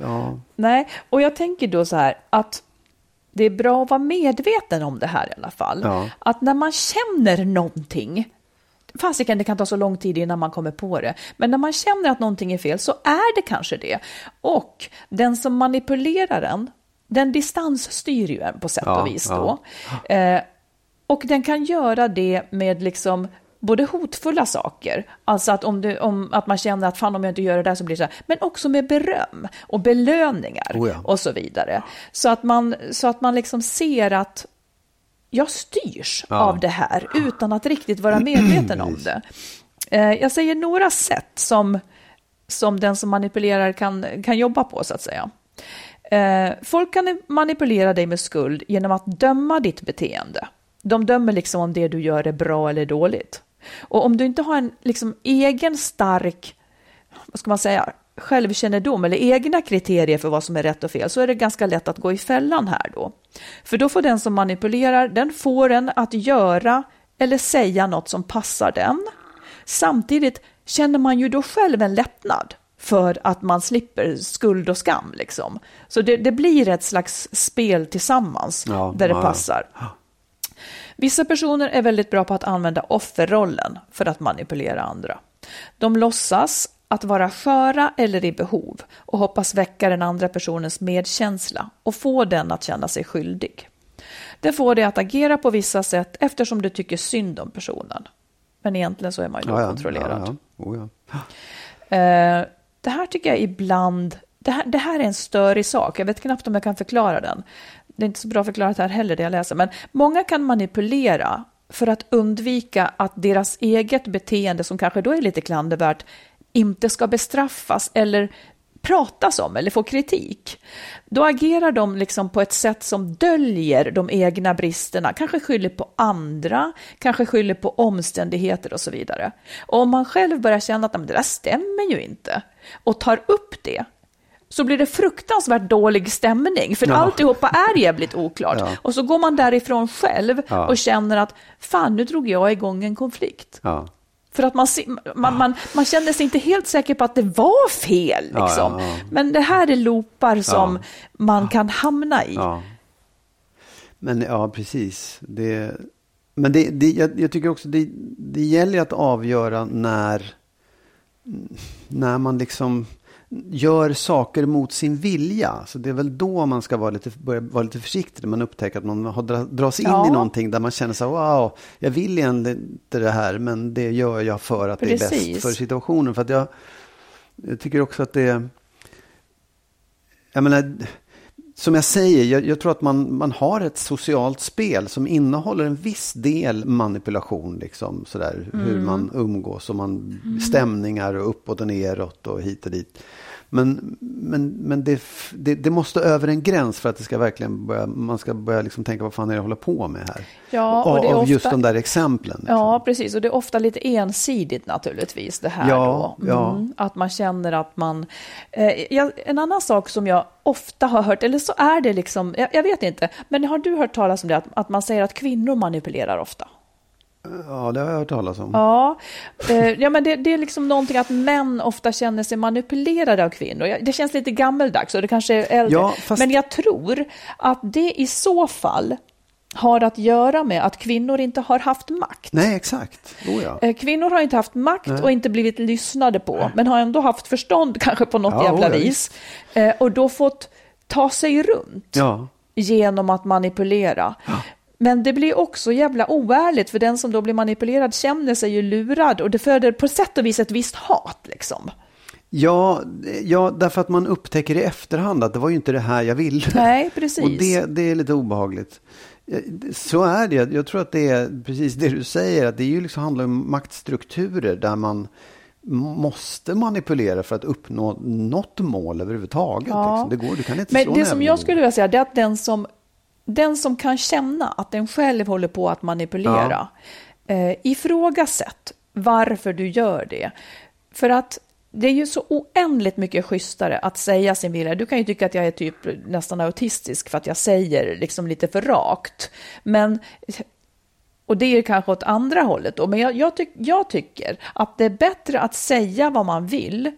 Ja, Nej, och jag tänker då så här att det är bra att vara medveten om det här i alla fall. Ja. Att när man känner någonting, fasiken det kan ta så lång tid innan man kommer på det, men när man känner att någonting är fel så är det kanske det. Och den som manipulerar en, den distansstyr ju en på sätt Ja, och vis ja. då. Eh, och den kan göra det med liksom både hotfulla saker, alltså att, om du, om, att man känner att fan om jag inte gör det där så blir det så här, men också med beröm och belöningar Oh ja. och så vidare. Så att man, så att man liksom ser att jag styrs Ja. av det här utan att riktigt vara medveten om det. Eh, Jag säger några sätt som, som den som manipulerar kan, kan jobba på så att säga. Eh, folk kan manipulera dig med skuld genom att döma ditt beteende. De dömer liksom om det du gör är bra eller dåligt. Och om du inte har en liksom egen stark, vad ska man säga, självkännedom eller egna kriterier för vad som är rätt och fel så är det ganska lätt att gå i fällan här då. För då får den som manipulerar, den får en att göra eller säga något som passar den. Samtidigt känner man ju då själv en lättnad för att man slipper skuld och skam. Liksom. Så det, det blir ett slags spel tillsammans ja, där det ja, passar. Vissa personer är väldigt bra på att använda offerrollen för att manipulera andra. De låtsas att vara sköra eller i behov och hoppas väcka den andra personens medkänsla och få den att känna sig skyldig. Det får dig att agera på vissa sätt eftersom du tycker synd om personen. Men egentligen så är man ju ja, kontrollerad. Ja, ja. Oh, eh, det här tycker jag ibland, det här, det här är en störig sak, jag vet knappt om jag kan förklara den. Det är inte så bra förklarat här heller det jag läser, men många kan manipulera för att undvika att deras eget beteende, som kanske då är lite klandervärt, inte ska bestraffas eller pratas om eller få kritik. Då agerar de liksom på ett sätt som döljer de egna bristerna, kanske skyller på andra, kanske skyller på omständigheter och så vidare. Och om man själv börjar känna att det där stämmer ju inte och tar upp det, så blir det fruktansvärt dålig stämning, för ja. alltihopa är jävligt oklart. Ja. Och så går man därifrån själv ja. och känner att fan, nu drog jag igång en konflikt. Ja. För att man, man, man, man kände sig inte helt säker på att det var fel. Liksom. Ja, ja. Men det här är loopar som man kan hamna i. Men ja, precis. Det, men det, det, jag, jag tycker också det, det gäller att avgöra när, när man liksom gör saker mot sin vilja. Så det är väl då man ska vara lite, börja vara lite försiktig. När man upptäcker att man har dras in ja. i någonting där man känner så wow, jag vill egentligen inte det här, men det gör jag för att Precis. det är bäst för situationen. För att jag, jag tycker också att det, jag menar, som jag säger, jag, jag, tror att man, man har ett socialt spel som innehåller en viss del manipulation. Liksom, sådär, mm. Hur man umgås och man, mm. stämningar och uppåt och neråt och hit och dit. Men, men, men det, det, det, måste över en gräns för att det ska verkligen börja, man ska börja liksom tänka vad fan är det jag håller på med här. Ja, och det är av ofta, just de där exemplen. Liksom. Ja, precis. Och det är ofta lite ensidigt naturligtvis det här ja, då. Mm, ja. Att man känner att man... Eh, en annan sak som jag ofta har hört, eller så är det liksom, jag, jag vet inte, men har du hört talas om det, att, att man säger att kvinnor manipulerar ofta? Ja, det har jag hört talas om. Ja, eh, ja men det, det, är liksom någonting att män ofta känner sig manipulerade av kvinnor. Det känns lite gammeldags och det kanske är äldre. Ja, fast... Men jag tror att det i så fall har att göra med att kvinnor inte har haft makt. Nej, exakt. Oh, ja. Eh, kvinnor har inte haft makt Nej. och inte blivit lyssnade på, Nej. men har ändå haft förstånd kanske på något ja, jävla oh, vis. Eh, och då fått ta sig runt ja. genom att manipulera. Men det blir också jävla oärligt för den som då blir manipulerad känner sig ju lurad och det föder på sätt och vis ett visst hat liksom. Ja, ja, därför att man upptäcker i efterhand att det var ju inte det här jag ville. Nej, precis. Och det, det är lite obehagligt. Så är det. Jag tror att det är precis det du säger. Att det ju liksom handlar om maktstrukturer där man måste manipulera för att uppnå något mål överhuvudtaget. Ja. Liksom. Det går, du kan inte Men det som jag skulle vilja säga är att den som den som kan känna att den själv håller på att manipulera, ja. eh, ifrågasätt varför du gör det. För att det är ju så oändligt mycket schysstare att säga sin vilja. Du kan ju tycka att jag är typ nästan autistisk för att jag säger liksom lite för rakt. Men, och det är kanske åt andra hållet då, men jag, jag, tyck, jag tycker att det är bättre att säga vad man vill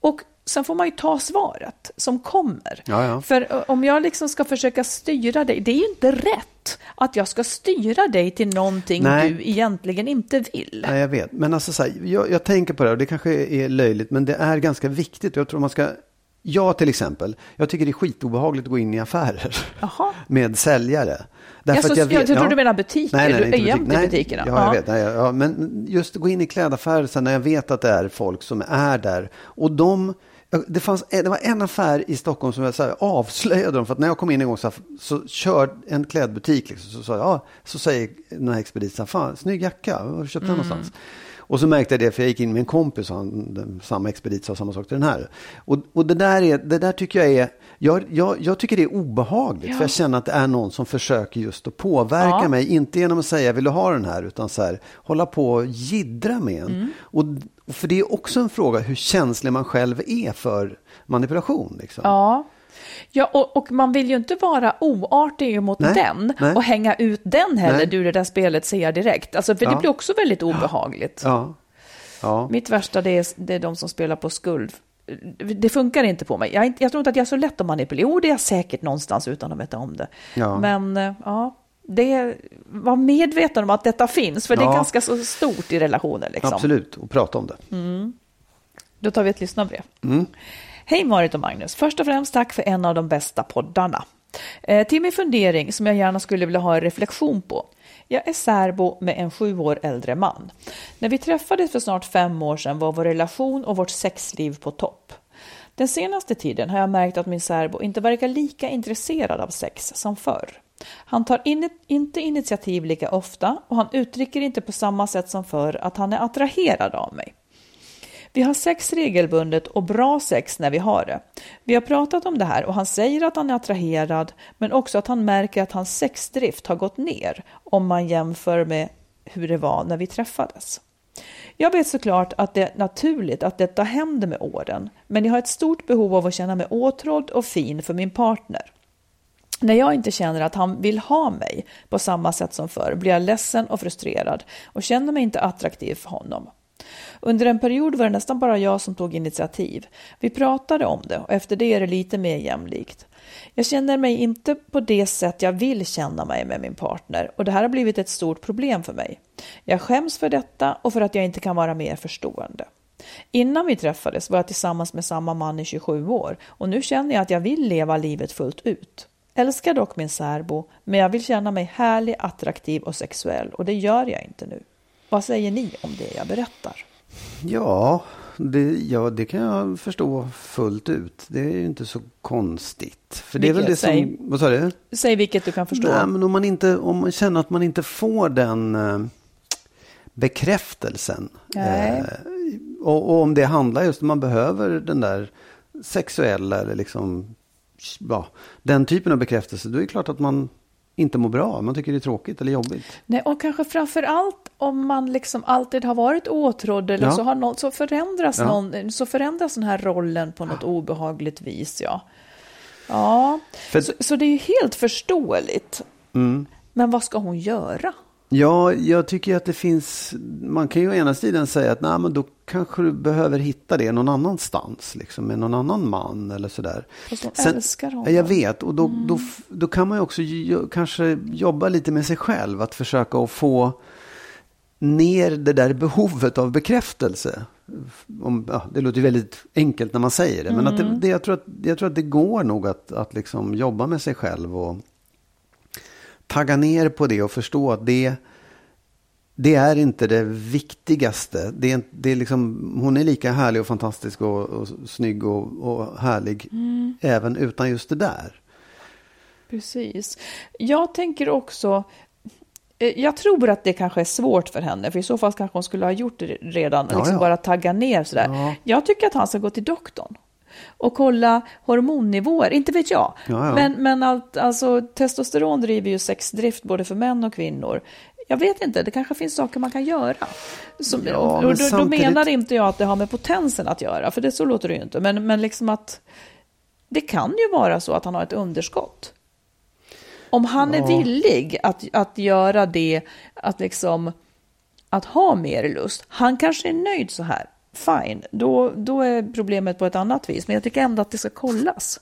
och sen får man ju ta svaret som kommer. Ja, ja. För om jag liksom ska försöka styra dig, det är ju inte rätt att jag ska styra dig till någonting Nej. du egentligen inte vill. Nej, jag vet. Men alltså, så här, jag, jag, tänker på det, och det kanske är löjligt, men det är ganska viktigt. Jag tror man ska jag till exempel, jag tycker det är skitobehagligt att gå in i affärer Aha. med säljare. Därför jag, så, jag, vet, jag tror ja, du menar butiker, nej, nej, nej, du är jämt i butikerna. Ja, jag vet. Nej, ja, men just gå in i klädaffärer när jag vet att det är folk som är där. Och de Det, fanns, det var en affär i Stockholm som jag så här, avslöjade dem. För att när jag kom in en gång så, så kör en klädbutik. Liksom, så, så, ja, så säger den här expediten, fan snygg jacka, var har du köpt den någonstans? Och så märkte jag det, för jag gick in med en kompis och han, den, samma expedit sa samma sak till den här. Och, och det, där är, det där tycker jag är, jag, jag, jag tycker det är obehagligt. Ja. För jag känner att det är någon som försöker just att påverka Ja. mig. Inte genom att säga, vill du ha den här? Utan så här, hålla på och jiddra med en. Mm. Och, och för det är också en fråga hur känslig man själv är för manipulation. Liksom. Ja. Ja, och, och man vill ju inte vara oartig mot Nej, den nej. och hänga ut den heller. Nej. Du, det där spelet ser jag direkt. Alltså, för det Ja. blir också väldigt obehagligt. Ja. Ja. Mitt värsta det är, det är de som spelar på skuld. Det funkar inte på mig. Jag, jag tror inte att jag är så lätt att manipulera. Jo, det är jag säkert någonstans utan att veta om det. Ja. Men eh, ja, det, var medveten om att detta finns. För det är Ja. ganska så stort i relationer. Liksom. Absolut, och prata om det. Då tar vi ett lyssnarbrev. Mm. Hej Marit och Magnus. Först och främst tack för en av de bästa poddarna. Eh, till min fundering som jag gärna skulle vilja ha en reflektion på. Jag är särbo med en sju år äldre man. När vi träffades för snart fem år sedan var vår relation och vårt sexliv på topp. Den senaste tiden har jag märkt att min särbo inte verkar lika intresserad av sex som förr. Han tar in, inte initiativ lika ofta och han uttrycker inte på samma sätt som förr att han är attraherad av mig. Vi har sex regelbundet och bra sex när vi har det. Vi har pratat om det här och han säger att han är attraherad men också att han märker att hans sexdrift har gått ner om man jämför med hur det var när vi träffades. Jag vet såklart att det är naturligt att detta händer med åren men jag har ett stort behov av att känna mig åtrådd och fin för min partner. När jag inte känner att han vill ha mig på samma sätt som förr blir jag ledsen och frustrerad och känner mig inte attraktiv för honom. Under en period var det nästan bara jag som tog initiativ. Vi pratade om det och efter det är det lite mer jämlikt. Jag känner mig inte på det sätt jag vill känna mig med min partner och det här har blivit ett stort problem för mig. Jag skäms för detta och för att jag inte kan vara mer förstående. Innan vi träffades var jag tillsammans med samma man i 27 år och nu känner jag att jag vill leva livet fullt ut. Älskar dock min särbo, men jag vill känna mig härlig, attraktiv och sexuell och det gör jag inte nu. Vad säger ni om det jag berättar? Ja, det, ja, det kan jag förstå fullt ut. Det är ju inte så konstigt. För det är väl Vilket, det säg. som, vad sa du? Säg vilket du kan förstå. Nej, men om man, inte, om man känner att man inte får den eh, bekräftelsen. Eh, och, och om det handlar just om man behöver den där sexuella eller liksom, ja, den typen av bekräftelse. Då är det klart att man inte mår bra. Man tycker det är tråkigt eller jobbigt. Nej, och kanske framför allt om man liksom alltid har varit åtrådd eller Ja. så, har någon, så, förändras Ja. någon, så förändras den här rollen på något obehagligt vis. Ja, ja. För- Så, så det är ju helt förståeligt. Mm. Men vad ska hon göra? Ja, jag tycker att det finns, man kan ju å ena sidan säga att nej, men då kanske du behöver hitta det någon annanstans, liksom med någon annan man eller sådär. Fast hon älskar honom. Ja, Jag vet, och då, då, då kan man ju också kanske jobba lite med sig själv, att försöka att få ner det där behovet av bekräftelse. Om, ja, det låter ju väldigt enkelt när man säger det, men att det, det, jag, tror att, jag tror att det går nog att, att liksom jobba med sig själv och tagga ner på det och förstå att det, det är inte det viktigaste. Det är, det är liksom, hon är lika härlig och fantastisk och, och snygg och, och härlig även utan just det där. Precis. Jag tänker också, eh, jag tror att det kanske är svårt för henne, för i så fall kanske hon skulle ha gjort det redan, Ja, liksom ja. bara tagga ner sådär. Ja. Jag tycker att han ska gå till doktorn och kolla hormonnivåer, inte vet jag. Ja, ja. Men, men allt, alltså, testosteron driver ju sexdrift både för män och kvinnor. Jag vet inte, det kanske finns saker man kan göra. Som, Ja, och men då, då samtidigt- menar inte jag att det har med potensen att göra, för det så låter det ju inte. Men, men liksom att det kan ju vara så att han har ett underskott. Om han är villig att, att göra det, att liksom att ha mer lust. Han kanske är nöjd så här. Fine, då, då är problemet på ett annat vis. Men jag tycker ändå att det ska kollas.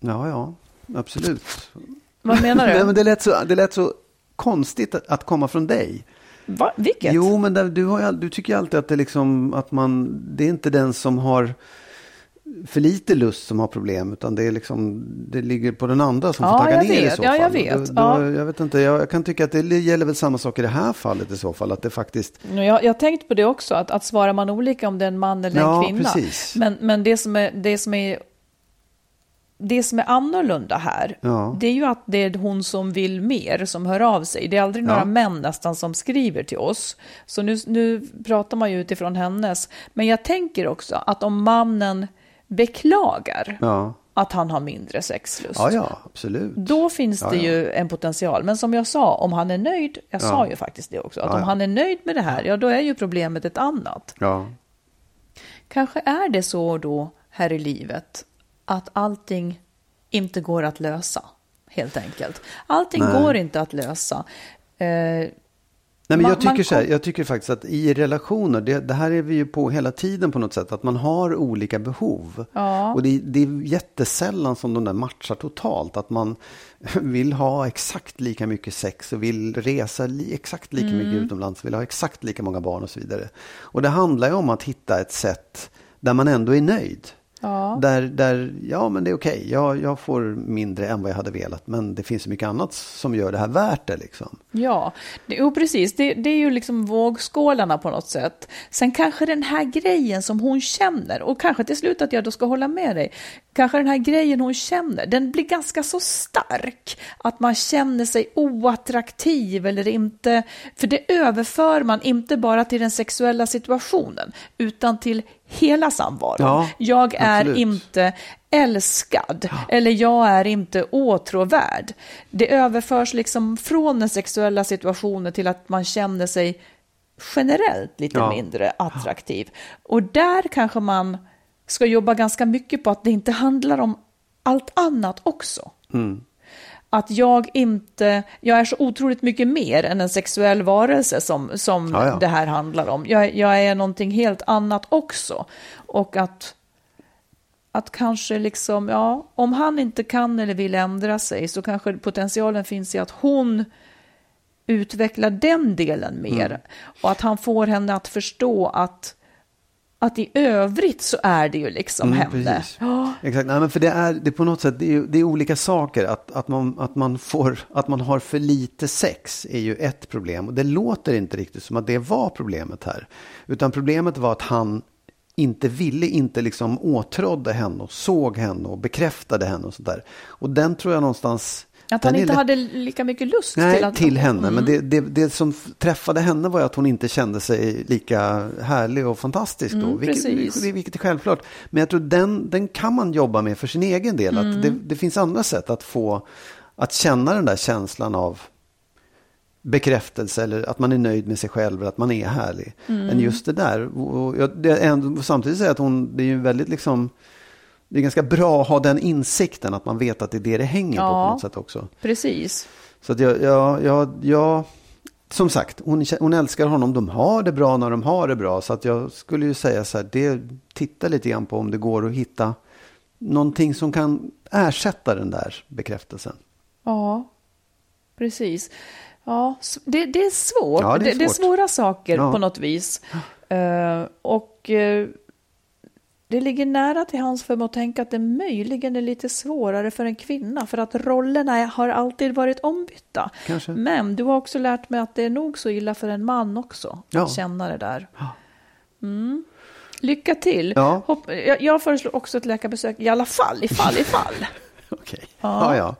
Ja, ja, absolut. Vad menar du? Nej, men det, lät så, det lät så konstigt att, att komma från dig. Va? Vilket? Jo, men där, du, har du tycker alltid att det, liksom, att man, det är inte den som har för lite lust som har problem, utan det, är liksom, det ligger på den andra som Ja, får tagga ner i vet. så Ja, fall. jag vet. Då, då, Ja. Jag vet inte, jag, jag kan tycka att det gäller väl samma sak i det här fallet i så fall, att det faktiskt... Jag, har tänkt på det också, att, att svarar man olika om det är en man eller Ja, en kvinna. precis. Men, men det, som är, det, som är, det som är annorlunda här, Ja. det är ju att det är hon som vill mer som hör av sig. Det är aldrig några Ja. män nästan som skriver till oss. Så nu, nu pratar man ju utifrån hennes. Men jag tänker också att om mannen beklagar Ja, att han har mindre sexlust. ja, ja absolut. Då finns det ju en potential. Men som jag sa, om han är nöjd, jag sa ju faktiskt det också, att om han är nöjd med det här, ja då är ju problemet ett annat. Kanske är det så då här i livet att allting inte går att lösa, helt enkelt. Allting Nej. går inte att lösa. Eh, Nej, men jag, tycker så här, jag tycker faktiskt att i relationer, det, det här är vi ju på hela tiden på något sätt, att man har olika behov. Ja. Och det, det är jättesällan som de där matchar totalt, att man vill ha exakt lika mycket sex och vill resa li, exakt lika mycket Mm. utomlands, vill ha exakt lika många barn och så vidare. Och det handlar ju om att hitta ett sätt där man ändå är nöjd. Ja. Där, där, ja men det är okej, jag, jag får mindre än vad jag hade velat, men det finns så mycket annat som gör det här värt det liksom. Ja, det, jo, precis. Det, det är ju liksom vågskålarna på något sätt. Sen kanske den här grejen som hon känner, och kanske till slut att jag då ska hålla med dig, kanske den här grejen hon känner, den blir ganska så stark att man känner sig oattraktiv eller inte, för det överför man inte bara till den sexuella situationen, utan till hela samvaron. Ja, jag är absolut. inte älskad eller jag är inte åtråvärd. Det överförs liksom från den sexuella situationen till att man känner sig generellt lite Ja. mindre attraktiv. Och där kanske man ska jobba ganska mycket på att det inte handlar om allt annat också. Mm. Att jag inte, jag är så otroligt mycket mer än en sexuell varelse som, som Ja, ja. det här handlar om. Jag, jag är någonting helt annat också. Och att, att kanske liksom, ja, om han inte kan eller vill ändra sig så kanske potentialen finns i att hon utvecklar den delen mer. Mm. Och att han får henne att förstå att, att i övrigt så är det ju liksom Mm, henne. precis. Exakt, Nej, men för det är, det är på något sätt det är, det är olika saker. Att, att, man, att, man får, att man har för lite sex är ju ett problem. Och det låter inte riktigt som att det var problemet här. Utan problemet var att han inte ville, inte liksom åtrådde henne och såg henne och bekräftade henne och sådär. Och den tror jag någonstans... Att han inte hade lika mycket lust Nej, till till, att... henne. Mm. Men det, det, det som träffade henne var att hon inte kände sig lika härlig och fantastisk då. Mm, vilket, vilket är självklart. Men jag tror den, den kan man jobba med för sin egen del. Mm. Att det, det finns andra sätt att få, att känna den där känslan av bekräftelse eller att man är nöjd med sig själv eller att man är härlig. Mm. Än just det där. Och jag, det samtidigt säger jag att hon, det är ju väldigt liksom, det är ganska bra att ha den insikten att man vet att det är det det hänger på Ja. på något sätt också. Precis. Så att jag, jag, jag, jag som sagt, hon, hon älskar honom. De har det bra när de har det bra. Så att jag skulle ju säga så här, det, titta lite grann på om det går att hitta någonting som kan ersätta den där bekräftelsen. Ja, precis. Ja, det, det är svårt. Ja, det är det, det är svårt. svåra saker Ja. på något vis. Eh, och eh, det ligger nära till hans för att tänka att det möjligen är lite svårare för en kvinna. För att rollerna har alltid varit ombytta. Kanske. Men du har också lärt mig att det är nog så illa för en man också. Ja. Att känna det där. Mm. Lycka till. Ja. Hopp, jag, jag föreslår också ett läkarbesök i alla fall, ifall, ifall. Okej. Ja. Ja, ja.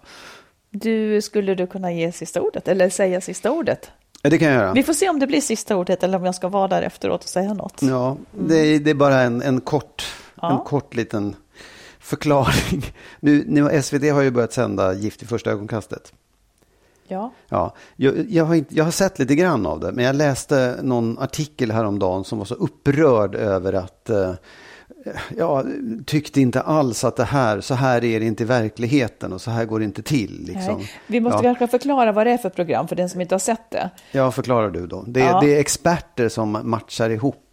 Du, skulle du kunna ge sista ordet eller säga sista ordet? Det kan jag göra. Vi får se om det blir sista ordet eller om jag ska vara där efteråt och säga något. Ja, det, är, det är bara en, en, kort, Ja. en kort liten förklaring. Nu, nu, SVT har ju börjat sända Gift i första ögonkastet. Ja. Ja, jag, jag, har inte, jag har sett lite grann av det, men jag läste någon artikel häromdagen som var så upprörd över att eh, jag tyckte inte alls att det här, så här är det inte i verkligheten och så här går det inte till. Liksom. Nej. Vi måste ja. kanske förklara vad det är för program för den som inte har sett det. Ja, förklarar du då. Det, Ja. det är experter som matchar ihop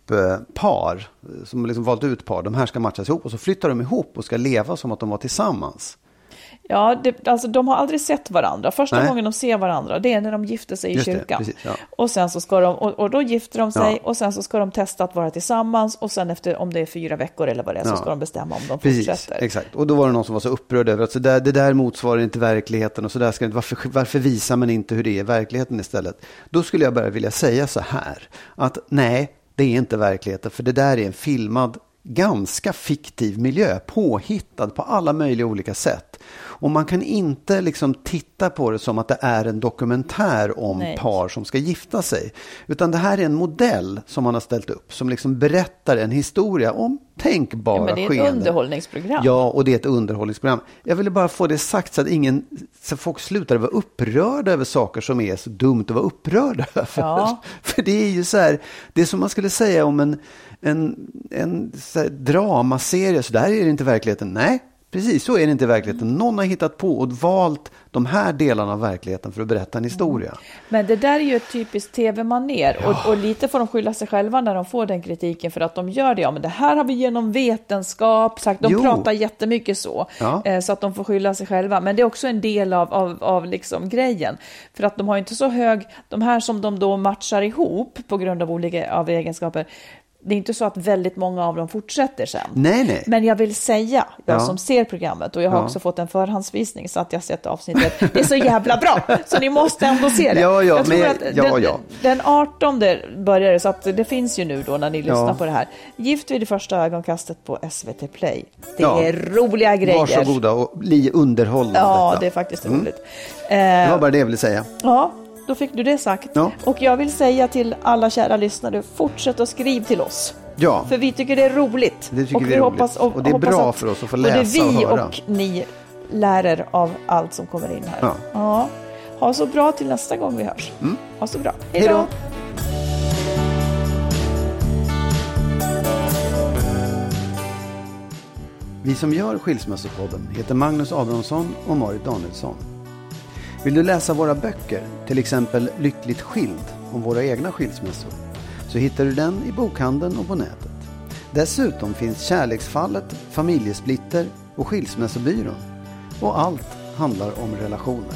par, som liksom valt ut par. De här ska matchas ihop och så flyttar de ihop och ska leva som att de var tillsammans. Ja, det, alltså de har aldrig sett varandra. Första Nej. gången de ser varandra, det är när de gifter sig i Just det, kyrkan. precis, ja. Och sen så ska de, och, och då gifter de sig Ja. och sen så ska de testa att vara tillsammans och sen efter, om det är fyra veckor eller vad det är, så Ja. ska de bestämma om de Precis, fortsätter. exakt. Och då var det någon som var så upprörd över att så där, det där motsvarar inte verkligheten och så där ska det inte, varför, varför visar man inte hur det är i verkligheten istället? Då skulle jag bara vilja säga så här, att nej, det är inte verkligheten, för det där är en filmad, ganska fiktiv miljö, påhittad på alla möjliga olika sätt. Och man kan inte liksom titta på det som att det är en dokumentär om Nej. par som ska gifta sig. Utan det här är en modell som man har ställt upp som liksom berättar en historia om tänkbara Ja, men det är ett skeenden. underhållningsprogram. Ja, och det är ett underhållningsprogram. Jag ville bara få det sagt så att ingen, så folk slutar vara upprörda över saker som är så dumt att vara upprörda över. Ja. För det är ju så här, det är som man skulle säga om en, en, en så här dramaserie, så där är det inte i verkligheten. Nej, precis så är det inte i verkligheten. Någon har hittat på och valt de här delarna av verkligheten för att berätta en historia. Men det där är ju ett typiskt tv-maner och, och lite får de skylla sig själva när de får den kritiken för att de gör det. Ja, men det här har vi genom vetenskap sagt. De Jo. pratar jättemycket så, Ja. eh, så att de får skylla sig själva. Men det är också en del av, av, av liksom grejen. För att de har inte så hög, de här som de då matchar ihop på grund av olika av egenskaper, det är inte så att väldigt många av dem fortsätter sen. Nej, nej. Men jag vill säga, jag Ja. som ser programmet och jag har Ja. också fått en förhandsvisning så att jag sett avsnittet. Det är så jävla bra, så ni måste ändå se det. Ja, ja, jag tror men- att ja, den, ja. den 18 börjar det, så att det finns ju nu då när ni lyssnar på det här. Gift vid det första ögonkastet på SVT Play. Det är roliga grejer. Varsågoda och bli underhållna av Ja, detta. det är faktiskt Mm. roligt. Det Eh, var bara det jag ville säga. ja, då fick du det sagt. Ja. Och jag vill säga till alla kära lyssnare, fortsätt att skriva till oss. Ja. För vi tycker det är roligt. Det tycker och vi är roligt. hoppas, Och det är bra att för oss att få läsa och vi höra. och ni lär er av allt som kommer in här. Ja. Ja. Ha så bra till nästa gång vi hörs. Ha så bra. Hej då. Vi som gör Skilsmässopodden heter Magnus Abrahamsson och Marit Danielsson. Vill du läsa våra böcker, till exempel Lyckligt skild om våra egna skilsmässor, så hittar du den i bokhandeln och på nätet. Dessutom finns Kärleksfallet, Familjesplitter och Skilsmässobyrån. Och allt handlar om relationer.